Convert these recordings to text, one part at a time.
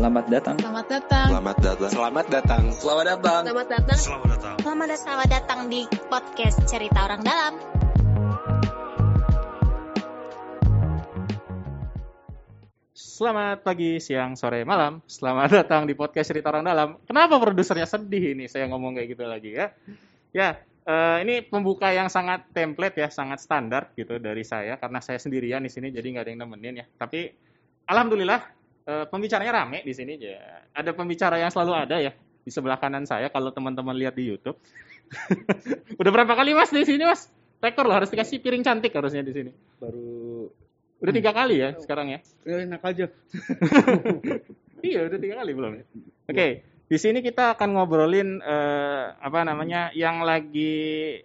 Selamat datang. Selamat datang. Selamat datang. Selamat datang. Selamat datang. Selamat datang. Selamat datang. Selamat datang. Selamat datang di podcast Cerita Orang Dalam. Selamat pagi, siang, sore, malam. Selamat datang di podcast Cerita Orang Dalam. Kenapa produsernya sedih ini saya ngomong kayak gitu lagi ya? Ya, eh, ini pembuka yang sangat template ya, sangat standar gitu dari saya karena saya sendirian di sini jadi nggak ada yang nemenin ya. Tapi alhamdulillah eh, pembicaranya rame di sini ya. Ada pembicara yang selalu ada ya di sebelah kanan saya kalau teman-teman lihat di YouTube. Udah berapa kali Mas di sini Mas? Rekor loh harus dikasih piring cantik harusnya di sini. Baru Udah tiga kali ya sekarang ya. ya, enak aja. Iya, udah tiga kali belum ya? Oke, di sini kita akan ngobrolin eh, apa namanya yang lagi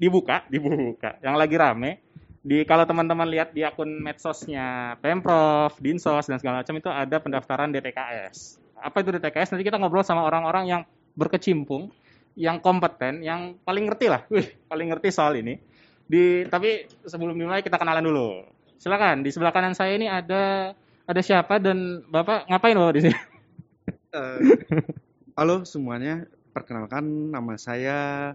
dibuka, dibuka, yang lagi rame. Di kalau teman-teman lihat di akun medsosnya Pemprov, Dinsos dan segala macam itu ada pendaftaran DTKS. Apa itu DTKS? Nanti kita ngobrol sama orang-orang yang berkecimpung, yang kompeten, yang paling ngerti lah, Wih, paling ngerti soal ini. Di tapi sebelum dimulai kita kenalan dulu. Silakan, di sebelah kanan saya ini ada ada siapa dan Bapak ngapain Bapak di sini? Eh, halo semuanya, perkenalkan nama saya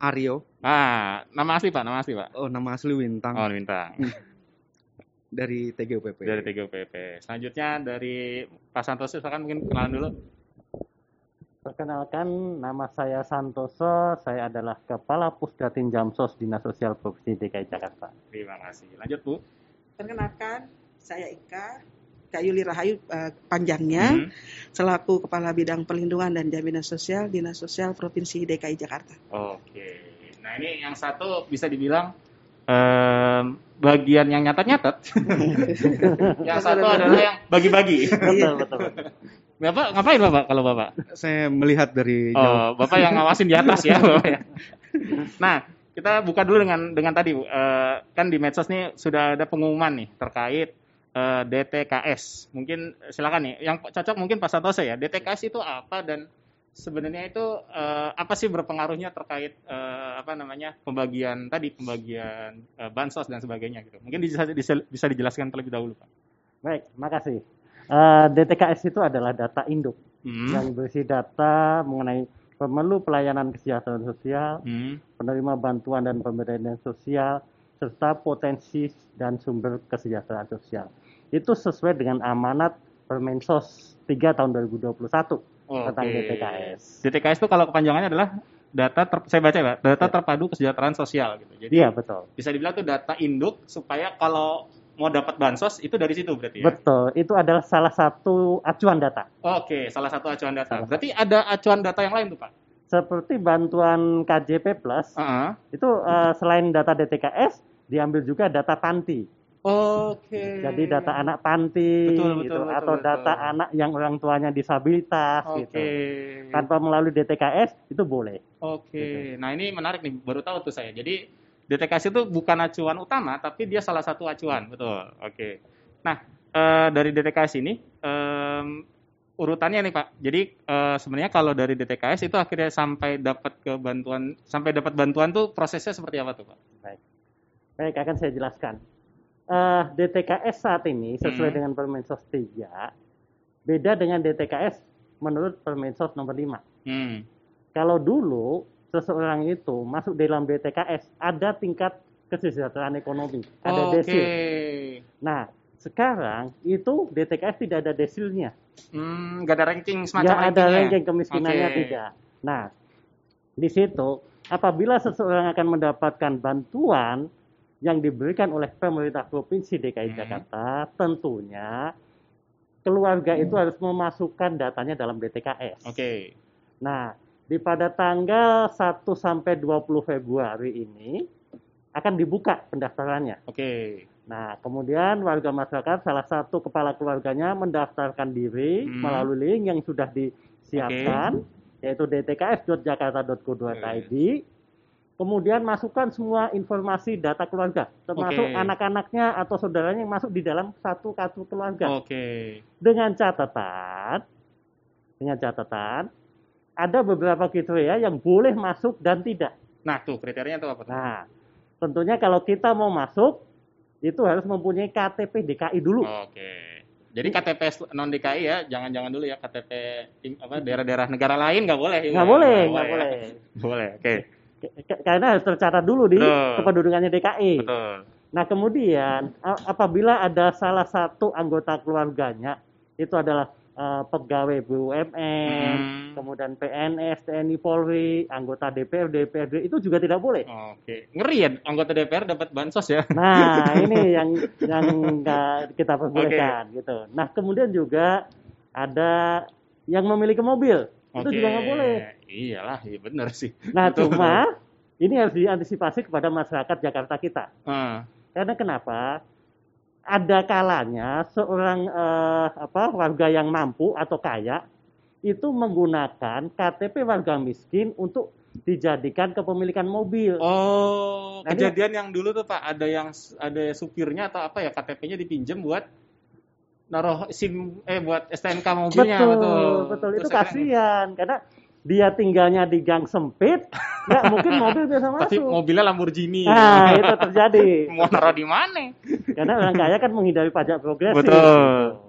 Aryo. Ah, nama asli Pak, nama asli Pak. Oh, nama asli Wintang Oh, Bintang. dari TGUPP. Dari TGPP. Selanjutnya dari Pak Santoso, silakan mungkin kenalan dulu. Perkenalkan, nama saya Santoso. Saya adalah Kepala Pusdatin Jamsos Dinas Sosial Provinsi DKI Jakarta. Terima kasih. Lanjut Bu. Perkenalkan, saya Ika, Kak Yuli Rahayu eh, panjangnya, Hmm. selaku Kepala Bidang Perlindungan dan Jaminan Sosial Dinas Sosial Provinsi DKI Jakarta. Oke. Nah ini yang satu bisa dibilang em, bagian yang nyatat-nyatat. yang satu adalah yang bagi-bagi. Betul, betul. betul. Bapak ngapain Bapak kalau Bapak? Saya melihat dari jauh. Oh, Bapak yang ngawasin di atas ya, Bapak ya. Nah, kita buka dulu dengan dengan tadi Bu. Eh, kan di medsos nih sudah ada pengumuman nih terkait eh, DTKS. Mungkin silakan nih, yang cocok mungkin Pak Santoso ya. DTKS itu apa dan sebenarnya itu eh, apa sih berpengaruhnya terkait eh, apa namanya pembagian tadi pembagian eh, bansos dan sebagainya gitu. Mungkin bisa, bisa, bisa dijelaskan terlebih dahulu Pak. Baik, makasih. Eh, DTKS itu adalah data induk Hmm. yang berisi data mengenai pemerlu pelayanan kesejahteraan sosial, Hmm. penerima bantuan dan pemberdayaan sosial, serta potensi dan sumber kesejahteraan sosial. Itu sesuai dengan amanat Permensos 3 tahun 2021 tentang. DTKS. DTKS itu kalau kepanjangannya adalah data ter, saya baca ya, data terpadu kesejahteraan sosial gitu. Jadi Iya, betul. bisa dibilang itu data induk supaya kalau mau dapat bansos itu dari situ berarti ya. Betul, itu adalah salah satu acuan data. Oke, salah satu acuan data. Salah Berarti ada acuan data yang lain tuh, Pak. Seperti bantuan KJP Plus, Heeh. itu eh, selain data DTKS, diambil juga data panti. Oke. Jadi data anak panti, Betul, betul, gitu, betul, atau betul. data anak yang orang tuanya disabilitas, Oke. gitu. Tanpa melalui DTKS itu boleh. Oke. Nah, ini menarik nih, baru tahu tuh saya. Jadi DTKS itu bukan acuan utama, tapi dia salah satu acuan, betul. Oke. Nah, eh, dari DTKS ini em, urutannya nih Pak. Jadi eh, sebenarnya kalau dari DTKS itu akhirnya sampai dapat ke bantuan, sampai dapat bantuan tuh prosesnya seperti apa tuh Pak? Baik, akan saya jelaskan. Eh, DTKS saat ini sesuai Hmm. dengan Permensos 3, beda dengan DTKS menurut Permensos nomor 5. Hmm. Kalau dulu seseorang itu masuk dalam DTKS ada tingkat kesejahteraan ekonomi, ada Oke. desil. Nah, sekarang itu DTKS tidak ada desilnya. Hmm, nggak ada ranking semacam Nggak ada ranking kemiskinannya Oke. tidak. Nah, di situ apabila seseorang akan mendapatkan bantuan yang diberikan oleh pemerintah provinsi DKI Hmm. Jakarta, tentunya keluarga itu harus memasukkan datanya dalam DTKS. Oke. Nah, di pada tanggal 1 sampai 20 Februari ini akan dibuka pendaftarannya. Oke. Nah, kemudian warga masyarakat salah satu kepala keluarganya mendaftarkan diri Hmm. melalui link yang sudah disiapkan yaitu dtks.jakarta.go.id. Kemudian masukkan semua informasi data keluarga, termasuk Oke. anak-anaknya atau saudaranya yang masuk di dalam satu kartu keluarga. Oke. Dengan catatan dengan catatan ada beberapa kriteria yang boleh masuk dan tidak. Nah, tuh kriterianya tuh apa tuh? Nah, tentunya kalau kita mau masuk itu harus mempunyai KTP DKI dulu. Oke. Jadi KTP non DKI ya, jangan-jangan dulu ya KTP apa daerah-daerah negara lain nggak boleh. nggak boleh nggak ya. boleh Boleh, oke. K- karena harus tercatat dulu di Betul. kependudukannya DKI Betul. Nah, kemudian apabila ada salah satu anggota keluarganya itu adalah eh, pegawai BUMN, Hmm. kemudian PNS, TNI Polri, anggota DPR, DPRD itu juga tidak boleh. Oke. Ngeri ya anggota DPR dapat bansos ya. Nah, ini yang yang nggak kita perbolehkan gitu. Nah, kemudian juga ada yang memiliki mobil itu Oke. juga nggak boleh. Iyalah, iya benar sih. Nah, cuma ini harus diantisipasi kepada masyarakat Jakarta kita. Ah, Karena kenapa? Ada kalanya seorang eh, apa warga yang mampu atau kaya itu menggunakan KTP warga miskin untuk dijadikan kepemilikan mobil. Oh, Nah, kejadian yang dulu tuh Pak, ada yang ada supirnya atau apa ya KTP-nya dipinjam buat naruh SIM eh buat STNK mobilnya betul, betul. Itu Terus akhirnya- kasihan karena dia tinggalnya di gang sempit, nggak mungkin mobil bisa Tapi masuk. mobilnya Lamborghini. Nah, itu terjadi. Mau naruh di mana? Karena orang kaya kan menghindari pajak progresif. Betul.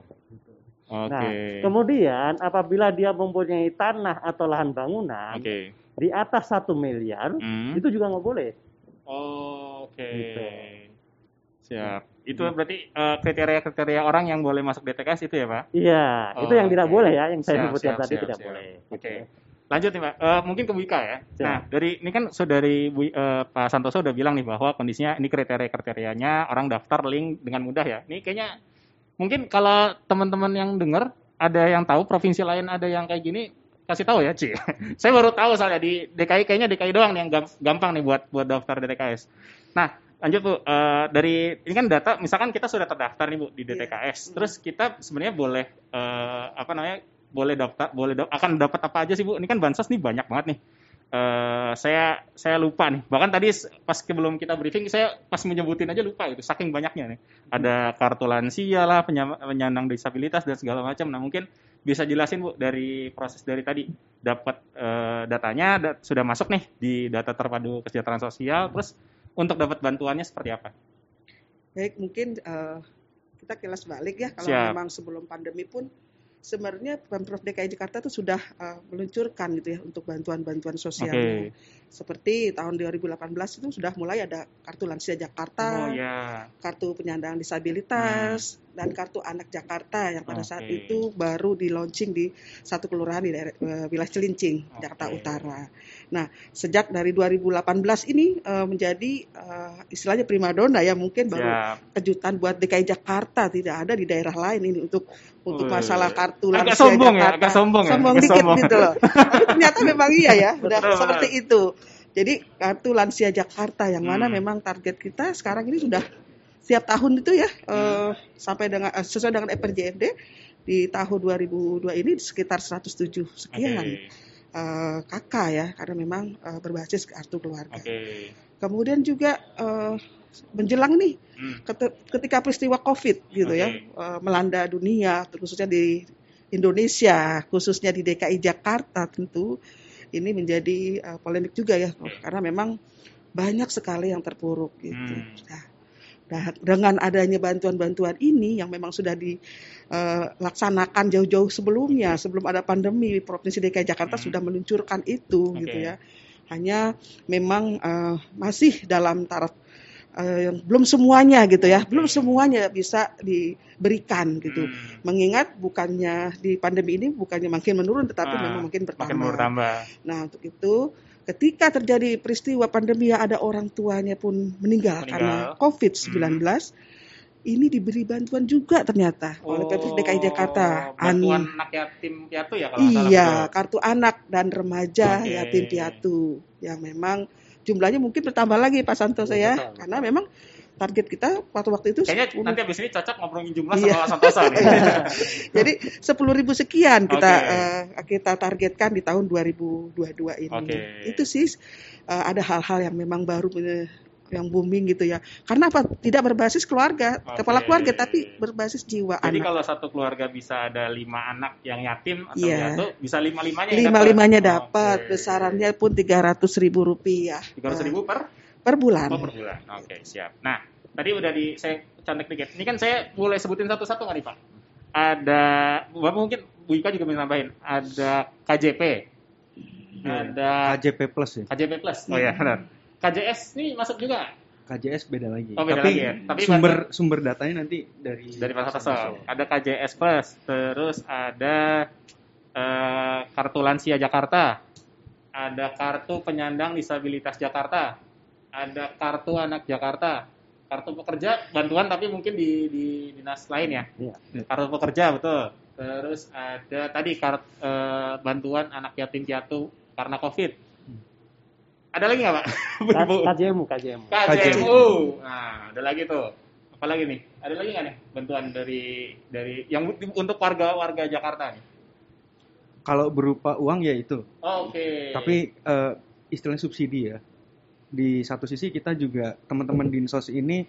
Oke. Nah, kemudian apabila dia mempunyai tanah atau lahan bangunan Oke. di atas satu miliar, Hmm. itu juga nggak boleh. Oh, Oke. Gitu. Siap. Itu berarti eh, kriteria-kriteria orang yang boleh masuk DTKS itu ya, Pak? Iya, Oh, itu yang tidak oke. boleh ya, yang saya Siap, sebutkan siap, tadi siap, tidak siap. boleh. Oke. Gitu. Lanjut nih, Pak. Eh, mungkin ke Bu Ika ya. Siap. Nah, dari ini kan sudah dari Bu, eh, Pak Santoso udah bilang nih bahwa kondisinya ini kriteria-kriterianya orang daftar link dengan mudah ya. Ini kayaknya mungkin kalau teman-teman yang dengar ada yang tahu provinsi lain ada yang kayak gini kasih tahu ya, Ci. Saya baru tahu soalnya di DKI kayaknya DKI doang nih yang gam- gampang nih buat buat daftar DTKS. Nah, lanjut Bu, Eh, dari ini kan data misalkan kita sudah terdaftar nih Bu di Iya. DTKS. Terus kita sebenarnya boleh eh, apa namanya? boleh daftar boleh da- akan dapat apa aja sih Bu? Ini kan bansos nih banyak banget nih. Eh, saya saya lupa nih. Bahkan tadi pas sebelum kita briefing saya pas menyebutin aja lupa itu saking banyaknya nih. Ada kartu lansia lah, penya- penyandang disabilitas dan segala macam. Nah, mungkin bisa jelasin Bu dari proses dari tadi dapat eh, datanya da- sudah masuk nih di data terpadu kesejahteraan sosial terus untuk dapat bantuannya seperti apa? Baik, mungkin eh, kita kilas balik ya kalau Siap. memang sebelum pandemi pun sebenarnya Pemprov DKI Jakarta itu sudah eh, meluncurkan gitu ya untuk bantuan-bantuan sosial. Oke. Seperti tahun 2018 itu sudah mulai ada kartu lansia Oh Jakarta, ya. kartu penyandang disabilitas dan kartu anak Jakarta yang pada saat Oke. itu baru di launching di satu kelurahan di daerah eh, wilayah Celincing, Oke. Jakarta Utara. Nah, sejak dari 2018 ini eh, menjadi eh, istilahnya primadona ya mungkin baru Siap. kejutan buat DKI Jakarta tidak ada di daerah lain ini untuk untuk masalah kartu Agak lansia sombong ya, agak sombong ya, agak dikit sombong. gitu loh. Tapi ternyata memang iya ya, udah Betul, seperti itu. Jadi kartu lansia Jakarta yang mana Hmm. memang target kita sekarang ini sudah setiap tahun itu ya eh, sampai dengan eh, sesuai dengan EPRJMD di tahun 2002 ini sekitar 107 sekian Oke. eh, kakak ya karena memang eh, berbasis kartu keluarga. Oke. Kemudian juga eh, menjelang nih Hmm. ket- ketika peristiwa COVID gitu ya Oke. eh, melanda dunia khususnya di Indonesia khususnya di DKI Jakarta tentu ini menjadi eh, polemik juga ya karena memang banyak sekali yang terpuruk gitu. Hmm. Nah, nah, dengan adanya bantuan-bantuan ini yang memang sudah dilaksanakan jauh-jauh sebelumnya sebelum ada pandemi Provinsi DKI Jakarta Hmm. sudah meluncurkan itu Oke. gitu ya. Hanya memang eh, masih dalam taraf eh, yang belum semuanya gitu ya, belum semuanya bisa diberikan gitu. Hmm. Mengingat bukannya di pandemi ini bukannya makin menurun tetapi Ah, memang makin bertambah. Makin bertambah. Nah, untuk itu ketika terjadi peristiwa pandemi yang ada orang tuanya pun meninggal, Meninggal. karena COVID-19, ini diberi bantuan juga ternyata oleh Pemprov DKI Jakarta. Oh, Bantuan An- anak yatim piatu ya kalau salah, iya, betul? kartu anak dan remaja Oke. yatim piatu yang memang jumlahnya mungkin bertambah lagi Pak Santoso ya, betul. karena memang target kita waktu waktu itu Kayaknya 10 nanti abis ini cocok ngobrolin jumlah Iya. sama Santosa nih. jadi 10.000 ribu sekian kita Oke. eh, kita targetkan di tahun 2022 ini. Oke. Itu sih eh, ada hal-hal yang memang baru eh, yang booming gitu ya. Karena apa? Tidak berbasis keluarga, Oke. kepala keluarga, tapi berbasis jiwa Jadi anak. kalau satu keluarga bisa ada lima anak yang yatim atau Iya. piatu, bisa lima limanya Lima limanya dapat, besarannya pun 300 ribu rupiah Tiga ratus ribu per per bulan. oh, per bulan. Oke siap. Nah tadi udah di saya contek dikit. Ini kan saya boleh sebutin satu-satu nggak nih Pak? ada Bapak mungkin Bu Ika juga bisa nambahin. Ada KJP ada KJP Plus ya. KJP Plus. Oh ya benar. KJS ini masuk juga. KJS beda lagi. Oh, beda Tapi, lagi ya. Tapi sumber sumber datanya nanti dari dari pasar pasar ada KJS Plus. Terus ada eh, kartu lansia Jakarta. Ada kartu penyandang disabilitas Jakarta. Ada kartu anak Jakarta kartu pekerja bantuan tapi mungkin di, di dinas lain ya Iya. kartu pekerja betul terus ada tadi kart, eh, bantuan anak yatim piatu karena covid ada lagi nggak pak KJMU, KJMU. KJMU. Nah, ada lagi tuh. Apa lagi nih? Ada lagi nggak nih bantuan dari dari yang untuk warga-warga Jakarta nih? Kalau berupa uang ya itu. Oh, Oke. Tapi eh, istilahnya subsidi ya. Di satu sisi kita juga teman-teman dinsos ini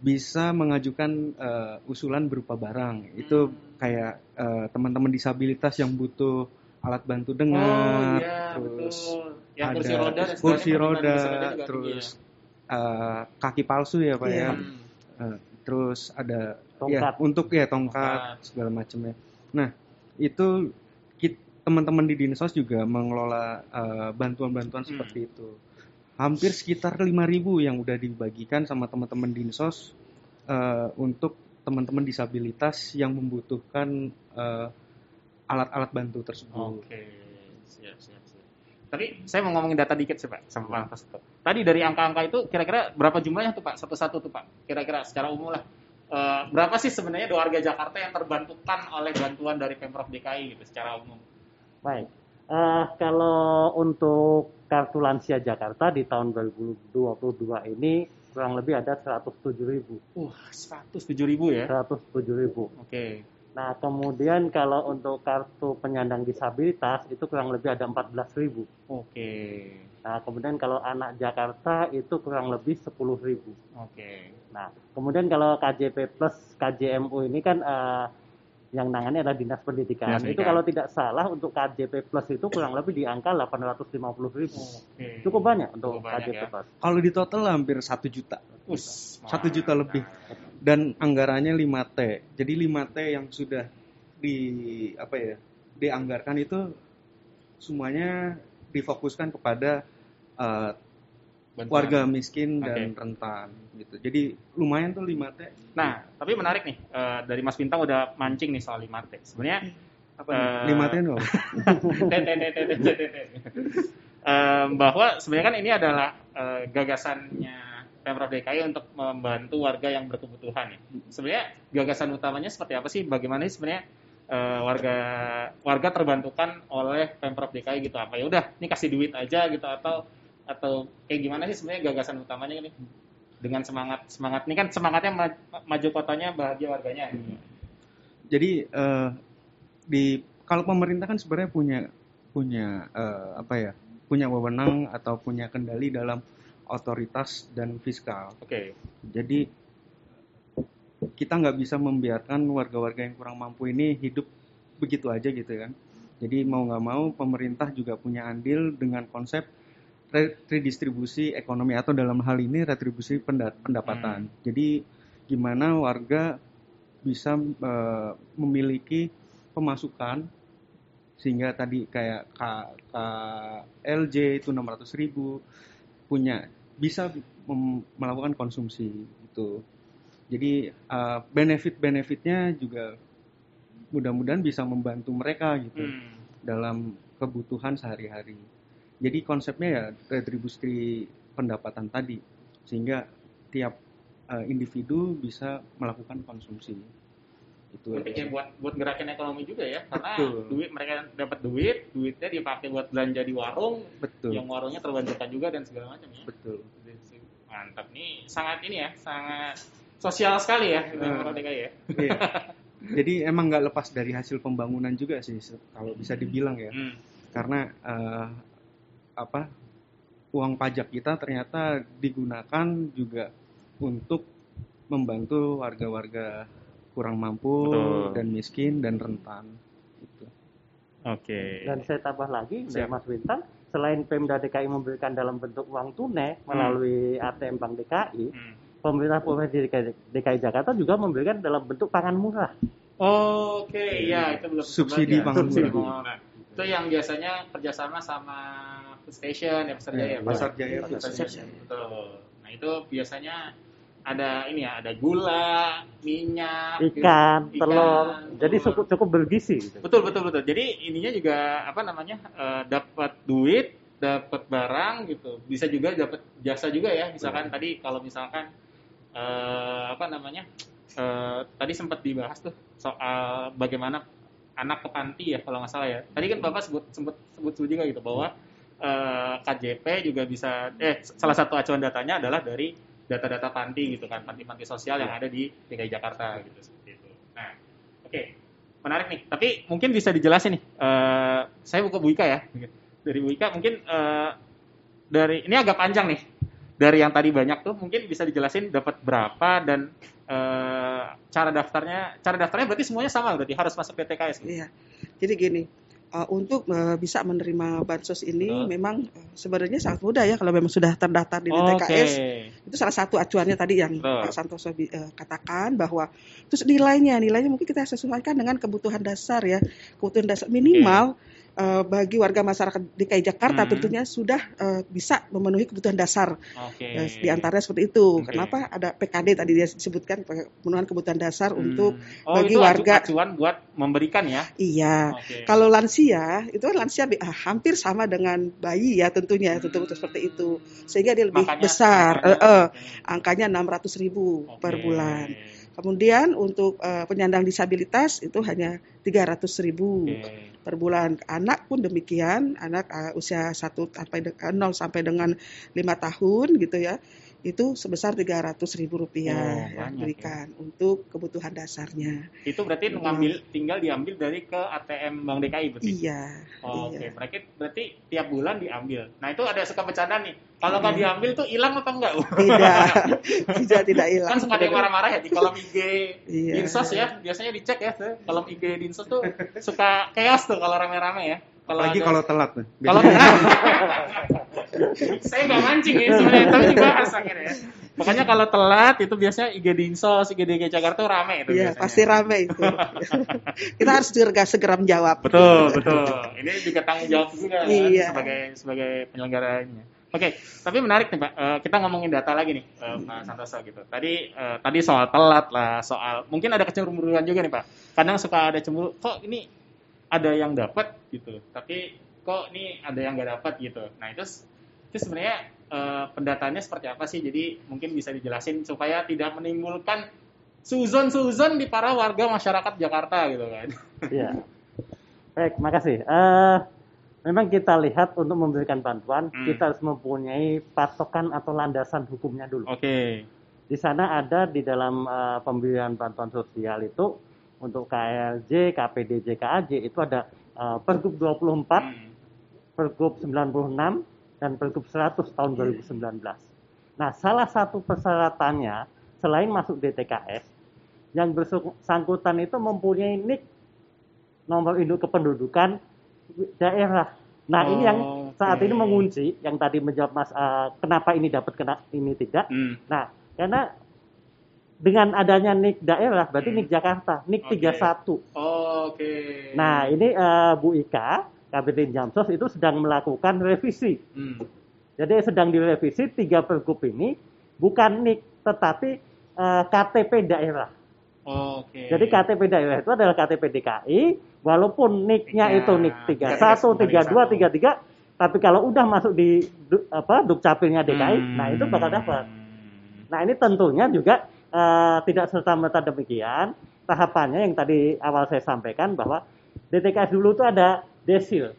bisa mengajukan eh, usulan berupa barang. Itu Hmm. kayak eh, teman-teman disabilitas yang butuh alat bantu oh dengar, iya terus betul. Yang ada kursi roda kursi roda, terus eh, kaki palsu ya pak Iya. ya. Hmm. Eh, terus ada Tongkat. ya untuk ya tongkat Tongkat. segala macamnya. Nah itu teman-teman di dinsos juga mengelola bantuan-bantuan Hmm. seperti itu. Hampir sekitar 5.000 yang udah dibagikan sama teman-teman dinsos eh, untuk teman-teman disabilitas yang membutuhkan eh, alat-alat bantu tersebut. Oke, siap, siap, siap. Tapi saya mau ngomongin data dikit sih Pak, sama Pak itu. Tadi dari angka-angka itu kira-kira berapa jumlahnya tuh Pak? Satu-satu tuh Pak. Kira-kira secara umum lah. Eh, berapa sih sebenarnya warga Jakarta yang terbantukan oleh bantuan dari Pemprov DKI gitu secara umum? Baik. Eh, kalau untuk kartu lansia Jakarta di tahun 2022 ini kurang lebih ada 107 ribu. Wah, 107 ribu ya? 107 ribu. Oke. Nah, kemudian kalau untuk kartu penyandang disabilitas itu kurang lebih ada 14 ribu. Oke. Nah, kemudian kalau anak Jakarta itu kurang lebih 10 ribu. Oke. Nah, kemudian kalau KJP plus KJMU ini kan eh, yang nangani adalah Dinas Pendidikan. Dinas Itu kalau tidak salah untuk KJP plus itu kurang lebih di angka 850 ribu. Oke. Cukup banyak untuk Cukup banyak KJP ya. plus. Kalau di total hampir satu juta Us, Satu juta lebih. dan anggarannya 5T. Jadi 5T yang sudah di apa ya dianggarkan itu semuanya difokuskan kepada eh, Bantuan. warga miskin dan Oke. rentan gitu. Jadi lumayan tuh 5T. Nah, tapi menarik nih eh, dari Mas Bintang udah mancing nih soal 5T. Sebenarnya Apa Eh, nih? 5T itu apa? Em, bahwa sebenarnya kan ini adalah eh, gagasannya Pemprov DKI untuk membantu warga yang berkebutuhan ya. Sebenarnya gagasan utamanya seperti apa sih? Bagaimana sih sebenarnya eh, warga warga terbantukan oleh Pemprov DKI gitu apa ya udah ini kasih duit aja gitu atau atau kayak gimana sih sebenarnya gagasan utamanya ini dengan semangat semangat ini kan semangatnya ma- maju kotanya bahagia warganya gitu. Jadi eh, di kalau pemerintah kan sebenarnya punya punya eh, apa ya? punya wewenang atau punya kendali dalam otoritas dan fiskal. Oke. Jadi kita nggak bisa membiarkan warga-warga yang kurang mampu ini hidup begitu aja gitu kan. Jadi mau nggak mau pemerintah juga punya andil dengan konsep redistribusi ekonomi atau dalam hal ini retribusi penda- pendapatan. Jadi gimana warga bisa eh, memiliki pemasukan sehingga tadi kayak K- KLJ itu 600.000 ribu punya bisa mem- melakukan konsumsi gitu. Jadi uh, benefit-benefitnya juga mudah-mudahan bisa membantu mereka gitu Hmm. dalam kebutuhan sehari-hari. Jadi konsepnya ya retribusi pendapatan tadi sehingga tiap uh, individu bisa melakukan konsumsi. Itu kayak buat buat gerakin ekonomi juga ya karena Betul. duit mereka dapat duit duitnya dipakai buat belanja di warung betul. yang warungnya terbantukan juga dan segala macam ya Betul. mantap nih sangat ini ya sangat sosial sekali ya Hmm. Pemprov DKI ya Iya. Jadi emang nggak lepas dari hasil pembangunan juga sih kalau bisa dibilang ya. Hmm. karena eh, apa uang pajak kita ternyata digunakan juga untuk membantu warga-warga kurang mampu Betul. dan miskin dan rentan Gitu. oke Dan saya tambah lagi dari Siap. Mas Bintang, selain Pemda DKI memberikan dalam bentuk uang tunai melalui ATM Bank DKI, Hmm. pemerintah provinsi DKI, DKI Jakarta juga memberikan dalam bentuk pangan murah. Oke, iya itu belum Subsidi ya. pangan murah. Itu yang biasanya kerjasama sama station ya Pasar Iya, Jaya. Pasar Jaya Pasar Jaya. Betul. Nah itu biasanya ada ini ya, ada gula, minyak, Ikan, gitu. telur. Ikan, Jadi cukup cukup bergizi. Gitu. Betul betul betul. Jadi ininya juga apa namanya eh, dapat duit, dapat barang gitu. Bisa juga dapat jasa juga ya. Misalkan tadi kalau misalkan eh, apa namanya eh, tadi sempat dibahas tuh soal bagaimana anak ke panti ya kalau nggak salah ya. Tadi kan bapak sebut sempat sebut sebut juga gitu bahwa eh, KJP juga bisa eh salah satu acuan datanya adalah dari data-data panti gitu kan panti-panti sosial yang ada di DKI Jakarta gitu seperti itu. Nah, oke menarik nih. Tapi mungkin bisa dijelasin nih. Eh, saya buka Bu Ika ya. Dari Bu Ika mungkin eh, dari ini agak panjang nih. Dari yang tadi banyak tuh mungkin bisa dijelasin dapat berapa dan eh, cara daftarnya. Cara daftarnya berarti semuanya sama berarti harus masuk DTKS. Gitu. Iya. Jadi gini, uh, untuk uh, bisa menerima bansos ini Betul. memang uh, sebenarnya sangat mudah ya kalau memang sudah terdaftar di. DTKS. Itu salah satu acuannya tadi yang Betul. Pak Santoso uh, katakan bahwa terus nilainya, nilainya mungkin kita sesuaikan dengan kebutuhan dasar ya. Kebutuhan dasar minimal uh, bagi warga masyarakat DKI Jakarta Hmm. tentunya sudah uh, bisa memenuhi kebutuhan dasar. Oke. Ya, di antaranya seperti itu. Oke. Kenapa ada PKD tadi dia disebutkan pemenuhan kebutuhan dasar Hmm. untuk oh, bagi itu warga- acuan buat memberikan ya. iya. Oke. Kalau lansia itu kan lansia ah, hampir sama dengan bayi ya tentunya tentu Hmm. seperti itu sehingga dia lebih Makanya- besar makanya- Eh, eh, oke. angkanya 600.000 ribu per Oke. bulan. Kemudian untuk eh, penyandang disabilitas itu hanya 300.000 ribu Oke. per bulan. Anak pun demikian, anak eh, usia 1 sampai de- eh, 0 sampai dengan 5 tahun gitu ya. Itu sebesar 300.000 ribu rupiah Oh, yang ya. diberikan untuk kebutuhan dasarnya. Itu berarti Betul. ngambil tinggal diambil dari ke ATM Bank DKI berarti. Iya. Oh, iya. Oke, berarti berarti tiap bulan diambil. Nah itu ada suka bercanda nih. Kalau nggak diambil tuh hilang apa enggak? Tidak, tidak tidak hilang. kan suka ada yang marah-marah ya di kolom IG Iya. Dinsos ya. Biasanya dicek ya tuh. Kolom IG Dinsos tuh suka chaos tuh kalau rame-rame ya. Apalagi ada- kalau telat tuh. kalau saya nggak mancing ya sebenarnya tapi dibahas akhirnya ya. Pokoknya kalau telat itu biasanya IG Dinsos, IG DKI Jakarta rame itu Iya, biasanya. pasti rame itu. Kita harus segera segera menjawab. Betul, betul. Ini juga tanggung jawab juga kan, Iya. sebagai sebagai penyelenggaranya. Oke, tapi menarik nih Pak. Eh, kita ngomongin data lagi nih, eh, Pak Santoso gitu. Tadi eh, tadi soal telat lah, soal mungkin ada kecemburuan juga nih Pak. Kadang suka ada cemburu, kok ini ada yang dapat gitu, tapi kok ini ada yang nggak dapat gitu. Nah itu itu sebenarnya eh, pendataannya seperti apa sih? Jadi mungkin bisa dijelasin supaya tidak menimbulkan suzon-suzon di para warga masyarakat Jakarta gitu kan. Iya. Baik, makasih. Eh, memang kita lihat untuk memberikan bantuan, Hmm. kita harus mempunyai patokan atau landasan hukumnya dulu. Oke. Di sana ada di dalam eh, pemberian bantuan sosial itu untuk KLJ, KPDJ, KAJ itu ada eh, Pergub 24, Hmm. Pergub 96, dan Pergub 100 tahun 2019. Nah, salah satu persyaratannya selain masuk DTKS, yang bersangkutan itu mempunyai NIK nomor induk kependudukan daerah. Nah, ini yang saat ini Oke. mengunci, yang tadi menjawab Mas, eh, kenapa ini dapat, kena ini tidak. Hmm. Nah, karena dengan adanya NIK daerah, berarti Hmm. NIK Jakarta, NIK Oke. 31. Oke. Nah, ini eh, Bu Ika, Kabupaten Jamsos itu sedang melakukan revisi. Hmm. Jadi sedang direvisi tiga pergub ini bukan NIK tetapi eh, KTP daerah. Oke. Jadi KTP daerah itu adalah KTP DKI, walaupun NIK-nya Iya, itu NIK 31, 32, 33, tapi kalau udah masuk di du- apa Dukcapilnya DKI, Hmm. nah itu bakal dapat. Nah ini tentunya juga eh, tidak serta merta demikian. Tahapannya yang tadi awal saya sampaikan bahwa DTKS dulu itu ada desil.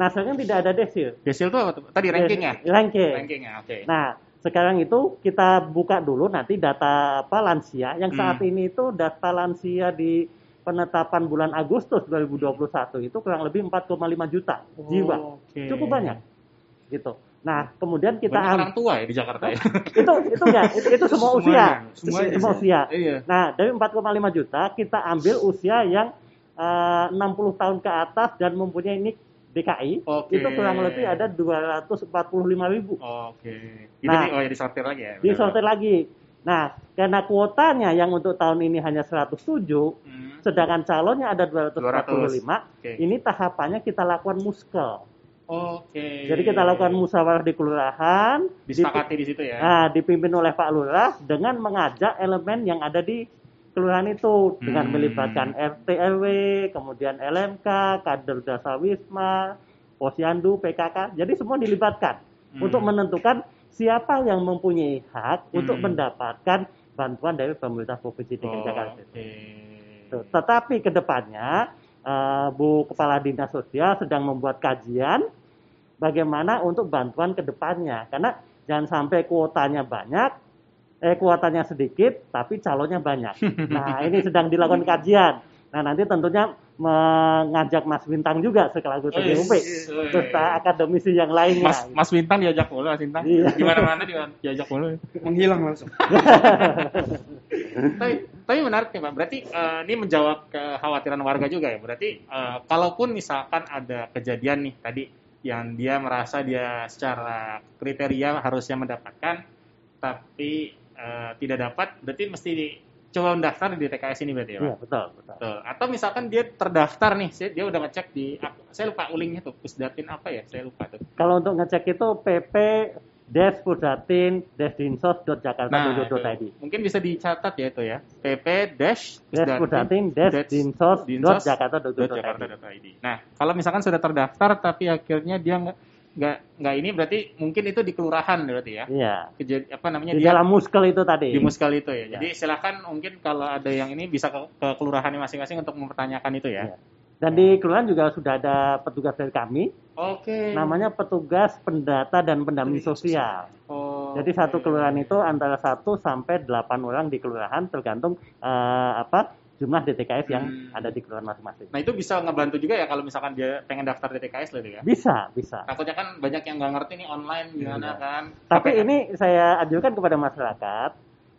Nah sekarang tidak ada desil. Desil itu? Tadi rankingnya? Ranking. Rankingnya, oke. Nah, sekarang itu kita buka dulu nanti data apa lansia yang saat Hmm. ini itu data lansia di penetapan bulan Agustus 2021 itu kurang lebih 4,5 juta jiwa. Oke. Cukup banyak. Gitu. Nah, kemudian kita Banyak orang tua ya di Jakarta ya? itu itu ya, itu, itu semua usia. Semuanya. Semua usia. iya. Nah, dari 4,5 juta kita ambil usia yang eh, 60 tahun ke atas dan mempunyai NIK DKI, Oke. itu kurang lebih ada 245 ribu. Oke. Itu Nah, di, oh ya disortir lagi ya? disortir lagi. Nah, karena kuotanya yang untuk tahun ini hanya 107, Hmm. Sedangkan calonnya ada 245, Oke. ini tahapannya kita lakukan muskel. Oke. Jadi kita lakukan musyawarah di kelurahan, disepakati di situ ya. Nah, dipimpin oleh Pak Lurah dengan mengajak elemen yang ada di kelurahan itu dengan Hmm. melibatkan RT RW, kemudian LMK, kader dasar Wisma, Posyandu, PKK. Jadi semua dilibatkan Hmm. untuk menentukan siapa yang mempunyai hak untuk Hmm. mendapatkan bantuan dari pemerintah provinsi DKI Oh, Jakarta. Tuh. Tetapi ke depannya eh, Bu Kepala Dinas Sosial sedang membuat kajian bagaimana untuk bantuan ke depannya. Karena jangan sampai kuotanya banyak, eh kuotanya sedikit, tapi calonnya banyak. Nah ini sedang dilakukan kajian. Nah nanti tentunya mengajak Mas Bintang juga sekaligus Oh, TGUP, yes. serta akademisi yang lainnya. Mas Mas Bintang diajak mulu Mas Bintang. Iya. Di mana-mana dia- diajak mulu. Menghilang langsung. tapi, tapi menarik nih Pak. Berarti eh, ini menjawab kekhawatiran warga juga ya. Berarti eh, kalaupun misalkan ada kejadian nih tadi yang dia merasa dia secara kriteria harusnya mendapatkan tapi eh, tidak dapat, berarti mesti di- coba mendaftar di TKS ini berarti ya Pak? Iya betul betul. Betul. Atau misalkan dia terdaftar nih, saya- dia udah ngecek di saya lupa ulingnya tuh, Pusdatin apa ya? Saya lupa tuh. Kalau untuk ngecek itu pp des Pusdatin des dinsos.jakarta Nah, mungkin bisa dicatat ya itu ya. PP dash des Pusdatin des Des- dinsos dinsos Jakarta jakarta.id. Nah, kalau misalkan sudah terdaftar tapi akhirnya dia nggak nggak nggak ini berarti mungkin itu di kelurahan berarti ya. Iya. Kejadi, apa namanya Di dia dalam muskel itu tadi. di muskal itu ya. Ya. Jadi silakan mungkin kalau ada yang ini bisa ke, ke kelurahannya masing-masing untuk mempertanyakan itu ya. Iya. Dan di kelurahan juga sudah ada petugas dari kami, Oke. namanya petugas pendata dan pendamping sosial. Oh, Jadi satu oke. kelurahan itu antara 1 sampai 8 orang di kelurahan tergantung eh, apa jumlah DTKS yang Hmm. ada di kelurahan masing-masing. Nah itu bisa ngebantu juga ya kalau misalkan dia pengen daftar di TKS lah itu ya. Bisa, bisa. Takutnya kan banyak yang nggak ngerti nih online gimana Iya. kan. Tapi ini saya anjurkan kepada masyarakat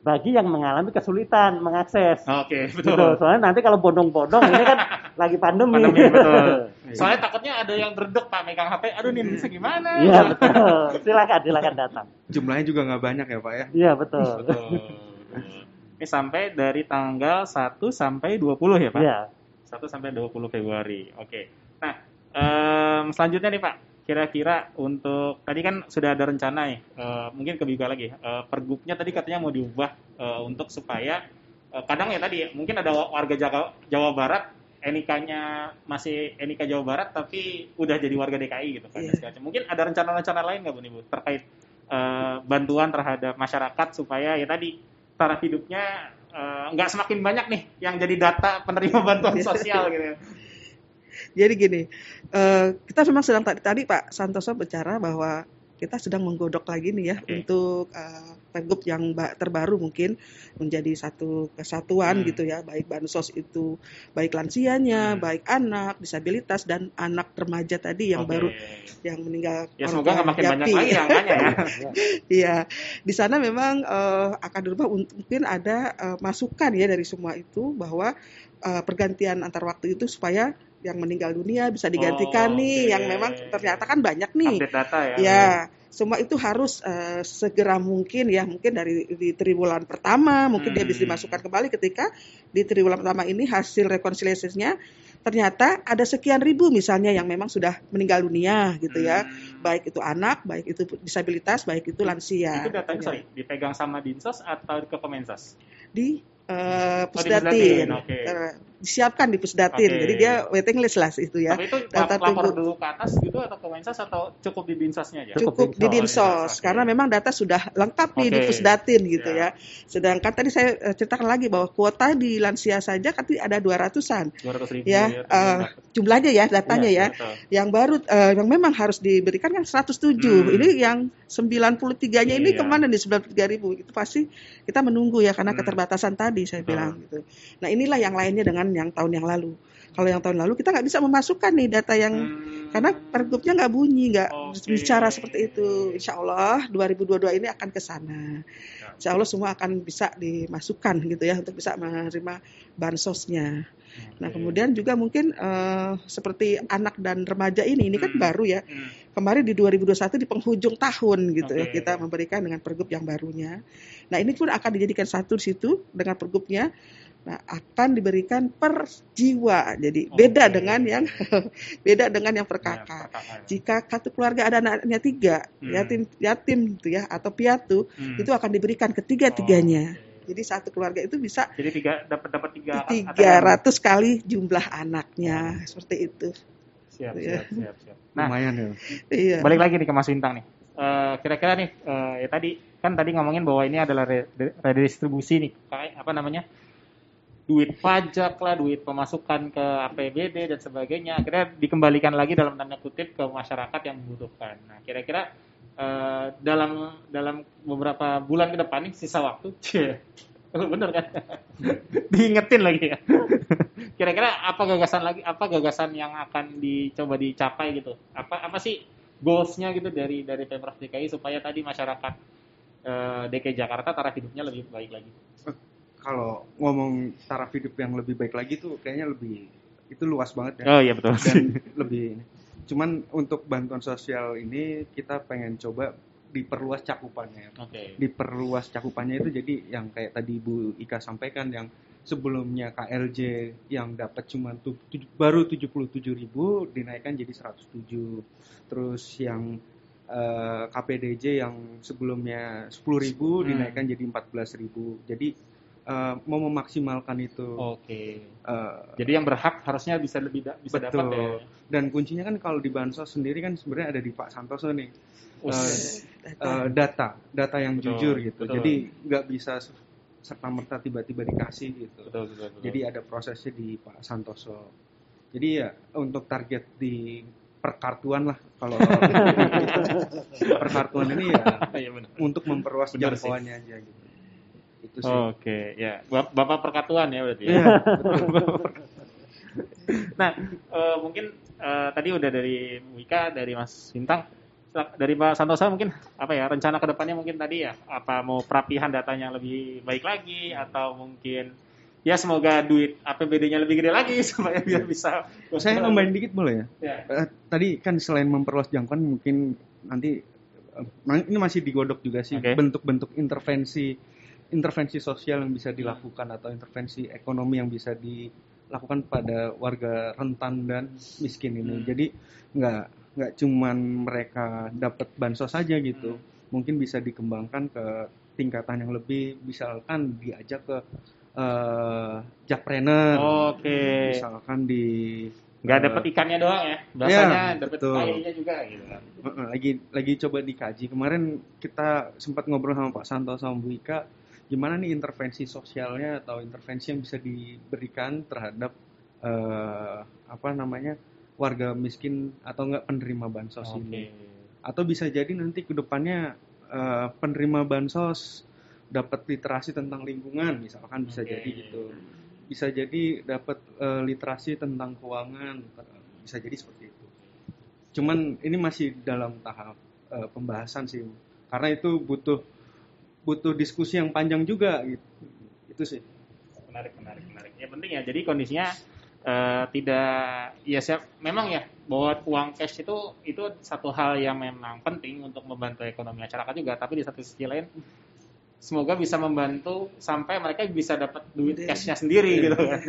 bagi yang mengalami kesulitan mengakses. Oke, Betul. betul. Soalnya nanti kalau bodong-bodong ini kan lagi pandemi. Pandemi betul. Soalnya takutnya ada yang derdek Pak megang HP, aduh ini bisa gimana? Iya betul. Silakan, silakan datang. Jumlahnya juga nggak banyak ya Pak ya. Iya betul. Betul. Ini sampai dari tanggal 1 sampai 20 ya Pak? Iya. 1 sampai 20 Februari. Oke. Nah, em, selanjutnya nih Pak, kira-kira untuk tadi kan sudah ada rencana ya, eh, mungkin ke Biga lagi. Eh, pergubnya tadi katanya mau diubah eh, untuk supaya eh, kadang ya tadi mungkin ada warga Jawa, Jawa Barat NIK-nya masih NIK Jawa Barat tapi udah jadi warga DKI gitu kan. Iya. segala macam. Mungkin ada rencana-rencana lain nggak Bu nih Bu terkait eh, bantuan terhadap masyarakat supaya ya tadi taraf hidupnya nggak semakin banyak nih yang jadi data penerima bantuan sosial gitu. Jadi gini, eh, kita memang sedang tadi, tadi Pak Santoso bicara bahwa kita sedang menggodok lagi nih ya Oke. untuk pergub yang ba- terbaru mungkin menjadi satu kesatuan Hmm. gitu ya, baik bansos itu baik lansianya, Hmm. baik anak disabilitas dan anak remaja tadi yang Oke. baru yang meninggal. Ya semoga nggak makin banyak lagi angkanya ya. Iya, di sana memang eh, akan dirubah untuk- mungkin ada eh, masukan ya dari semua itu bahwa eh, pergantian antar waktu itu supaya yang meninggal dunia bisa digantikan Oh, nih, oke. yang memang ternyata kan banyak nih. Update data ya. Ya, semua itu harus eh, segera mungkin ya, mungkin dari di triwulan pertama mungkin dia bisa Hmm. dimasukkan kembali ketika di triwulan pertama ini hasil rekonsiliasinya ternyata ada sekian ribu misalnya yang memang sudah meninggal dunia gitu ya Hmm. baik itu anak, baik itu disabilitas, baik itu lansia. Itu datanya sorry, dipegang sama Dinsos atau ke Kemensos? Di eh, Pusdatin, Pusdatin, oke. Eh, disiapkan di Pusdatin. Oke. Jadi dia waiting list lah itu ya. Tapi itu data lap- lapor tunggu. dulu ke atas gitu atau ke Kemensos atau cukup di Dinsosnya aja? Cukup di di Dinsos karena memang data sudah lengkap nih di. Pusdatin gitu Ya. ya. Sedangkan tadi saya eh, ceritakan lagi bahwa kuota di lansia saja kan ada 200-an. 200 ribu Ya, eh, jumlahnya ya datanya ya. Betul. Yang baru eh, yang memang harus diberikan kan 107. Hmm. Ini yang 93-nya ini Iya. ke mana nih 93 ribu? Itu pasti kita menunggu ya karena Hmm. keterbatasan tadi saya Betul. bilang gitu. Nah inilah yang lainnya dengan yang tahun yang lalu. Kalau yang tahun lalu kita nggak bisa memasukkan nih data yang Hmm. karena pergubnya nggak bunyi, nggak Oke. bicara seperti itu. Insya Allah 2022 ini akan ke sana. Insya Allah semua akan bisa dimasukkan gitu ya untuk bisa menerima bansosnya. Nah kemudian juga mungkin eh, seperti anak dan remaja ini, ini kan Hmm. baru ya. Hmm. Kemarin di 2021 di penghujung tahun gitu ya Oke. kita memberikan dengan pergub yang barunya. Nah ini pun akan dijadikan satu di situ dengan pergubnya Nah, akan diberikan per jiwa. Jadi beda Oke. dengan yang beda dengan yang per Ya, kakak. per kakak. Jika satu keluarga ada anaknya tiga, Hmm. yatim yatim gitu ya atau piatu, Hmm. itu akan diberikan ketiga-tiganya. Oh, oke. Jadi satu keluarga itu bisa Jadi tiga dapat dapat tiga ya? tiga ratus kali jumlah anaknya seperti itu. Siap, Iya. siap, siap, siap. Nah, Lumayan ya. Iya. balik lagi nih ke Mas Bintang nih. Eh, kira-kira nih eh, ya tadi kan tadi ngomongin bahwa ini adalah re- re- redistribusi nih kayak apa namanya duit pajak lah duit pemasukan ke APBD dan sebagainya. Akhirnya dikembalikan lagi dalam tanda kutip ke masyarakat yang membutuhkan. Nah kira-kira eh, dalam dalam beberapa bulan ke depan nih sisa waktu cie bener kan? Diingetin lagi ya. Kira-kira apa gagasan lagi apa gagasan yang akan dicoba dicapai gitu? Apa apa sih goalsnya gitu dari dari pemprov DKI supaya tadi masyarakat eh, DKI Jakarta taraf hidupnya lebih baik lagi Kalau ngomong taraf hidup yang lebih baik lagi tuh kayaknya lebih itu luas banget ya. oh iya betul dan lebih. Cuman untuk bantuan sosial ini kita pengen coba diperluas cakupannya. oke Diperluas cakupannya itu jadi yang kayak tadi Bu Ika sampaikan yang sebelumnya KLJ yang dapat cuma tu- baru 77.000 dinaikkan jadi 107. Terus yang eh, KPDJ yang sebelumnya 10.000 Hmm. dinaikkan jadi 14.000. Jadi eh, mau memaksimalkan itu. oke eh, jadi yang berhak harusnya bisa lebih da- bisa Betul. dapat ya dan kuncinya kan kalau di bansos sendiri kan sebenarnya ada di Pak Santoso nih. Eh, eh, data data yang Betul, jujur gitu betul. jadi nggak bisa serta merta tiba-tiba dikasih gitu betul, betul, betul. jadi ada prosesnya di Pak Santoso jadi ya untuk target di perkartuan lah kalau perkartuan ini ya benar. untuk memperluas Benar sih. jangkauannya aja gitu itu sih. Oke, ya. Bap- Bapak perkatuan ya berarti ya. Iya, Nah, eh, mungkin eh, tadi udah dari Wika, dari Mas Bintang, Silak- dari Pak Santosa mungkin apa ya rencana ke depannya mungkin tadi ya? Apa mau perapihan datanya lebih baik lagi? Atau mungkin ya semoga duit APBD-nya lebih gede lagi supaya biar bisa saya nambahin dikit boleh ya? Ya. Eh, tadi kan selain memperluas jangkauan mungkin nanti ini masih digodok juga sih bentuk-bentuk intervensi intervensi sosial yang bisa dilakukan atau intervensi ekonomi yang bisa dilakukan pada warga rentan dan miskin ini. Hmm. Jadi nggak nggak cuman mereka dapat bansos saja gitu. Mungkin bisa dikembangkan ke tingkatan yang lebih misalkan diajak ke eh jakpreneur. Oke. Misalkan di Nggak eh, dapat ikannya doang ya. Bahasanya Iya, dapat betul. kayunya juga gitu kan. Lagi lagi coba dikaji kemarin kita sempat ngobrol sama Pak Santo sama Bu Ika gimana nih intervensi sosialnya atau intervensi yang bisa diberikan terhadap eh, apa namanya warga miskin atau enggak penerima bansos Oke. ini atau bisa jadi nanti ke depannya eh, penerima bansos dapat literasi tentang lingkungan misalkan bisa Oke. jadi gitu bisa jadi dapat eh, literasi tentang keuangan bisa jadi seperti itu cuman ini masih dalam tahap eh, pembahasan sih karena itu butuh butuh diskusi yang panjang juga gitu. Itu sih. Menarik menarik menarik. Ya penting ya. Jadi kondisinya eh, tidak ya siap memang ya bahwa uang cash itu itu satu hal yang memang penting untuk membantu ekonomi masyarakat juga. Tapi di satu sisi lain semoga bisa membantu sampai mereka bisa dapat duit Iya. cashnya sendiri gitu. Kan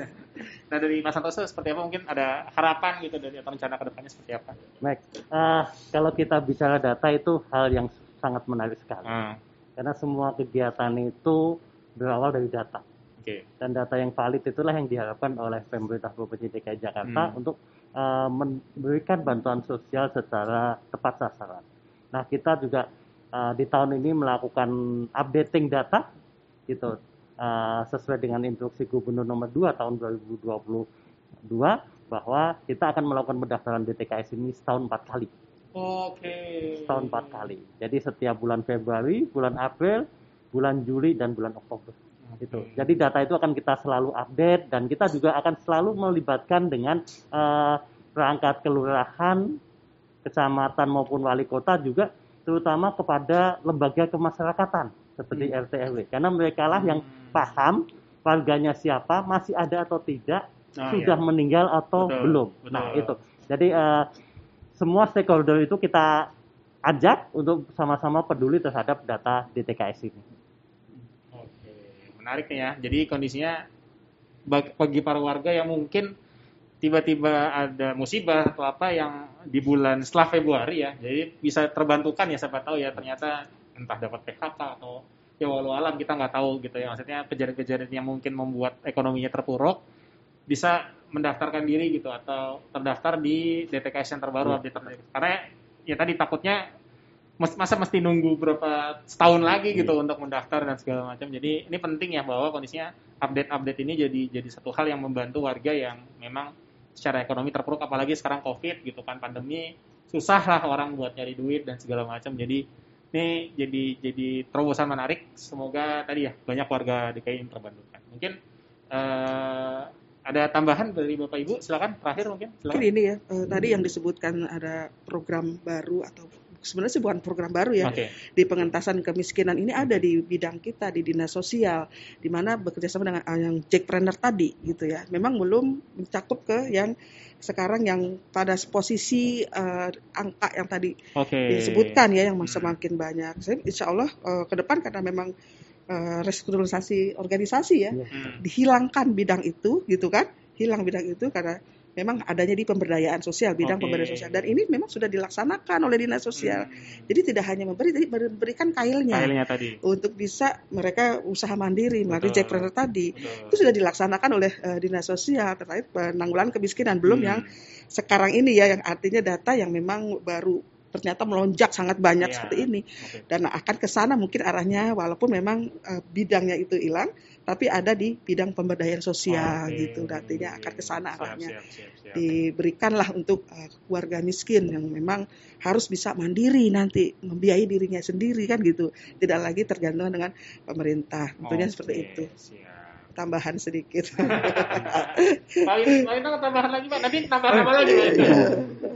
nah dari Mas Santoso seperti apa? Mungkin ada harapan gitu dari atau rencana ke depannya seperti apa? Baik, eh, kalau kita bicara data itu hal yang sangat menarik sekali. Ah, Karena semua kegiatan itu berawal dari data. oke Dan data yang valid itulah yang diharapkan oleh pemerintah Provinsi DKI Jakarta Hmm. untuk eh, memberikan bantuan sosial secara tepat sasaran. Nah, kita juga eh, di tahun ini melakukan updating data gitu eh, sesuai dengan instruksi Gubernur nomor 2 tahun 2022 bahwa kita akan melakukan pendaftaran DTKS ini setahun empat kali oke setahun empat kali. Jadi setiap bulan Februari, bulan April, bulan Juli dan bulan Oktober. Itu. Oke. Jadi data itu akan kita selalu update dan kita juga akan selalu melibatkan dengan eh, perangkat kelurahan, kecamatan maupun wali kota juga terutama kepada lembaga kemasyarakatan seperti RT RW karena mereka lah yang Hmm. paham warganya siapa, masih ada atau tidak, Oh, sudah iya. meninggal atau Betul, belum. betul. Nah, itu. Jadi eh, semua stakeholder itu kita ajak untuk sama-sama peduli terhadap data DTKS ini. Oke, menarik ya. Jadi kondisinya bag- bagi para warga yang mungkin tiba-tiba ada musibah atau apa yang di bulan setelah Februari ya, jadi bisa terbantukan ya siapa tahu ya ternyata entah dapat PHK atau ya walau alam kita nggak tahu gitu ya maksudnya kejadian-kejadian yang mungkin membuat ekonominya terpuruk bisa mendaftarkan diri gitu atau terdaftar di DTKS yang terbaru update terbaru. karena ya tadi takutnya mas- masa mesti nunggu berapa setahun lagi gitu untuk mendaftar dan segala macam. Jadi ini penting ya bahwa kondisinya update-update ini jadi jadi satu hal yang membantu warga yang memang secara ekonomi terpuruk apalagi sekarang covid gitu kan pandemi susah lah orang buat nyari duit dan segala macam. Jadi ini jadi jadi terobosan menarik. Semoga tadi ya banyak warga DKI yang terbantukan. Mungkin eh, ada tambahan dari bapak ibu? Silakan terakhir mungkin. Mungkin silakan ini ya, eh, tadi yang disebutkan ada program baru atau sebenarnya sih bukan program baru ya, oke. di pengentasan kemiskinan. Ini ada di bidang kita di dinas sosial, di mana bekerjasama dengan eh, yang Jackpreneur tadi gitu ya. Memang belum mencakup ke yang sekarang yang pada posisi eh, angka yang tadi oke. disebutkan ya yang semakin banyak. Saya insya Allah eh, ke depan karena memang restrukturisasi organisasi ya Hmm. dihilangkan bidang itu gitu kan hilang bidang itu karena memang adanya di pemberdayaan sosial bidang Oke. pemberdayaan sosial dan ini memang sudah dilaksanakan oleh dinas sosial Hmm. jadi tidak hanya memberi tapi memberikan kailnya Filenya tadi untuk bisa mereka usaha mandiri melalui. Jackpreneur tadi Betul. itu sudah dilaksanakan oleh eh, dinas sosial terkait penanggulangan kemiskinan belum Hmm. yang sekarang ini ya yang artinya data yang memang baru ternyata melonjak sangat banyak Iya. seperti ini Oke. dan akan ke sana mungkin arahnya walaupun memang eh, bidangnya itu hilang tapi ada di bidang pemberdayaan sosial Oke. gitu artinya akan ke sana Siap, arahnya siap, siap, siap. diberikanlah untuk eh, warga miskin yang memang harus bisa mandiri nanti membiayai dirinya sendiri kan gitu tidak lagi tergantung dengan pemerintah tentunya Oke, seperti itu siap. tambahan sedikit Pak Wintang tambahan lagi Pak nanti tambah apa lagi Pak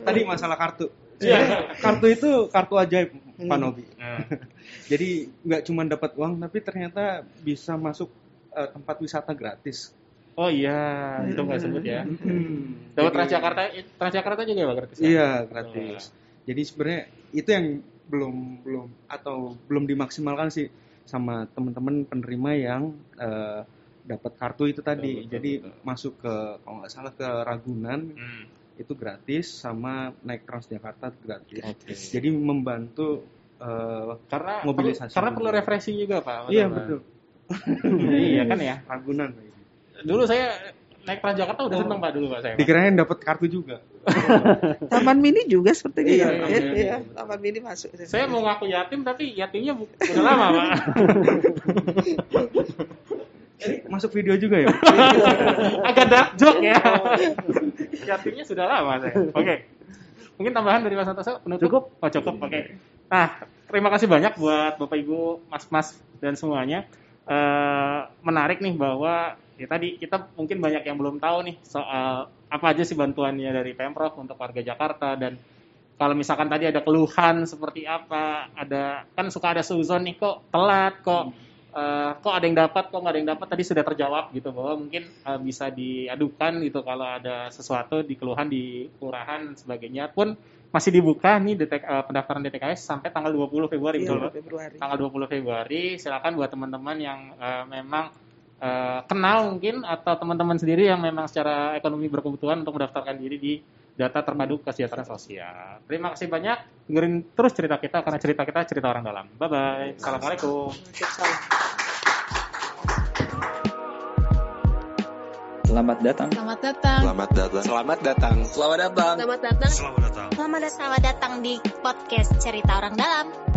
Tadi masalah kartu. Iya. Kartu itu kartu ajaib, Pak Hmm. Nobi. Nah, Jadi nggak cuma dapat uang, tapi ternyata bisa masuk eh, tempat wisata gratis. oh iya itu nggak sebut ya Hmm. dapat Jadi- Transjakarta Transjakarta juga ya Pak gratis ya? Iya gratis. Jadi sebenarnya itu yang belum belum atau belum dimaksimalkan sih sama teman-teman penerima yang eh, dapat kartu itu tadi. Betul, betul, Jadi betul. masuk ke kalau nggak salah ke Ragunan Hmm. Itu gratis sama naik Transjakarta gratis. Oke. Jadi membantu eh, karena Mobilisasi perlu, karena perlu refreshing juga Pak iya betul iya kan ya Ragunan. dulu saya naik Transjakarta udah Oh. seneng Pak dulu Pak saya Pak. Dikirain dapat kartu juga. taman mini juga sepertinya Iya, ya taman Iya, mini. iya, taman mini masuk saya mau ngaku yatim tapi yatimnya udah lama Pak Jadi masuk video juga ya. agak dark joke ya yatimnya sudah lama saya oke. Mungkin tambahan dari Mas Santoso penutup? Cukup. oh cukup. Oke. Nah terima kasih banyak buat bapak ibu mas mas dan semuanya. Eh, menarik nih bahwa ya tadi kita mungkin banyak yang belum tahu nih soal apa aja sih bantuannya dari pemprov untuk warga Jakarta dan kalau misalkan tadi ada keluhan seperti apa ada kan suka ada suzon nih kok telat kok eh, kok ada yang dapat kok nggak ada yang dapat tadi sudah terjawab gitu bahwa mungkin eh, bisa diadukan gitu kalau ada sesuatu di keluhan di kelurahan sebagainya pun masih dibuka nih detek, eh, pendaftaran DTKS sampai tanggal 20 Februari Iya, betul? Februari tanggal 20 Februari silakan buat teman-teman yang eh, memang eh, kenal mungkin atau teman-teman sendiri yang memang secara ekonomi berkebutuhan untuk mendaftarkan diri di data terpadu kesejahteraan sosial. Terima kasih banyak. Dengerin terus cerita kita karena cerita kita cerita orang dalam. Bye bye. Assalamualaikum. Selamat datang. Selamat datang. Selamat datang. Selamat datang. Selamat datang. Selamat datang. Selamat datang. Selamat datang di podcast Cerita Orang Dalam.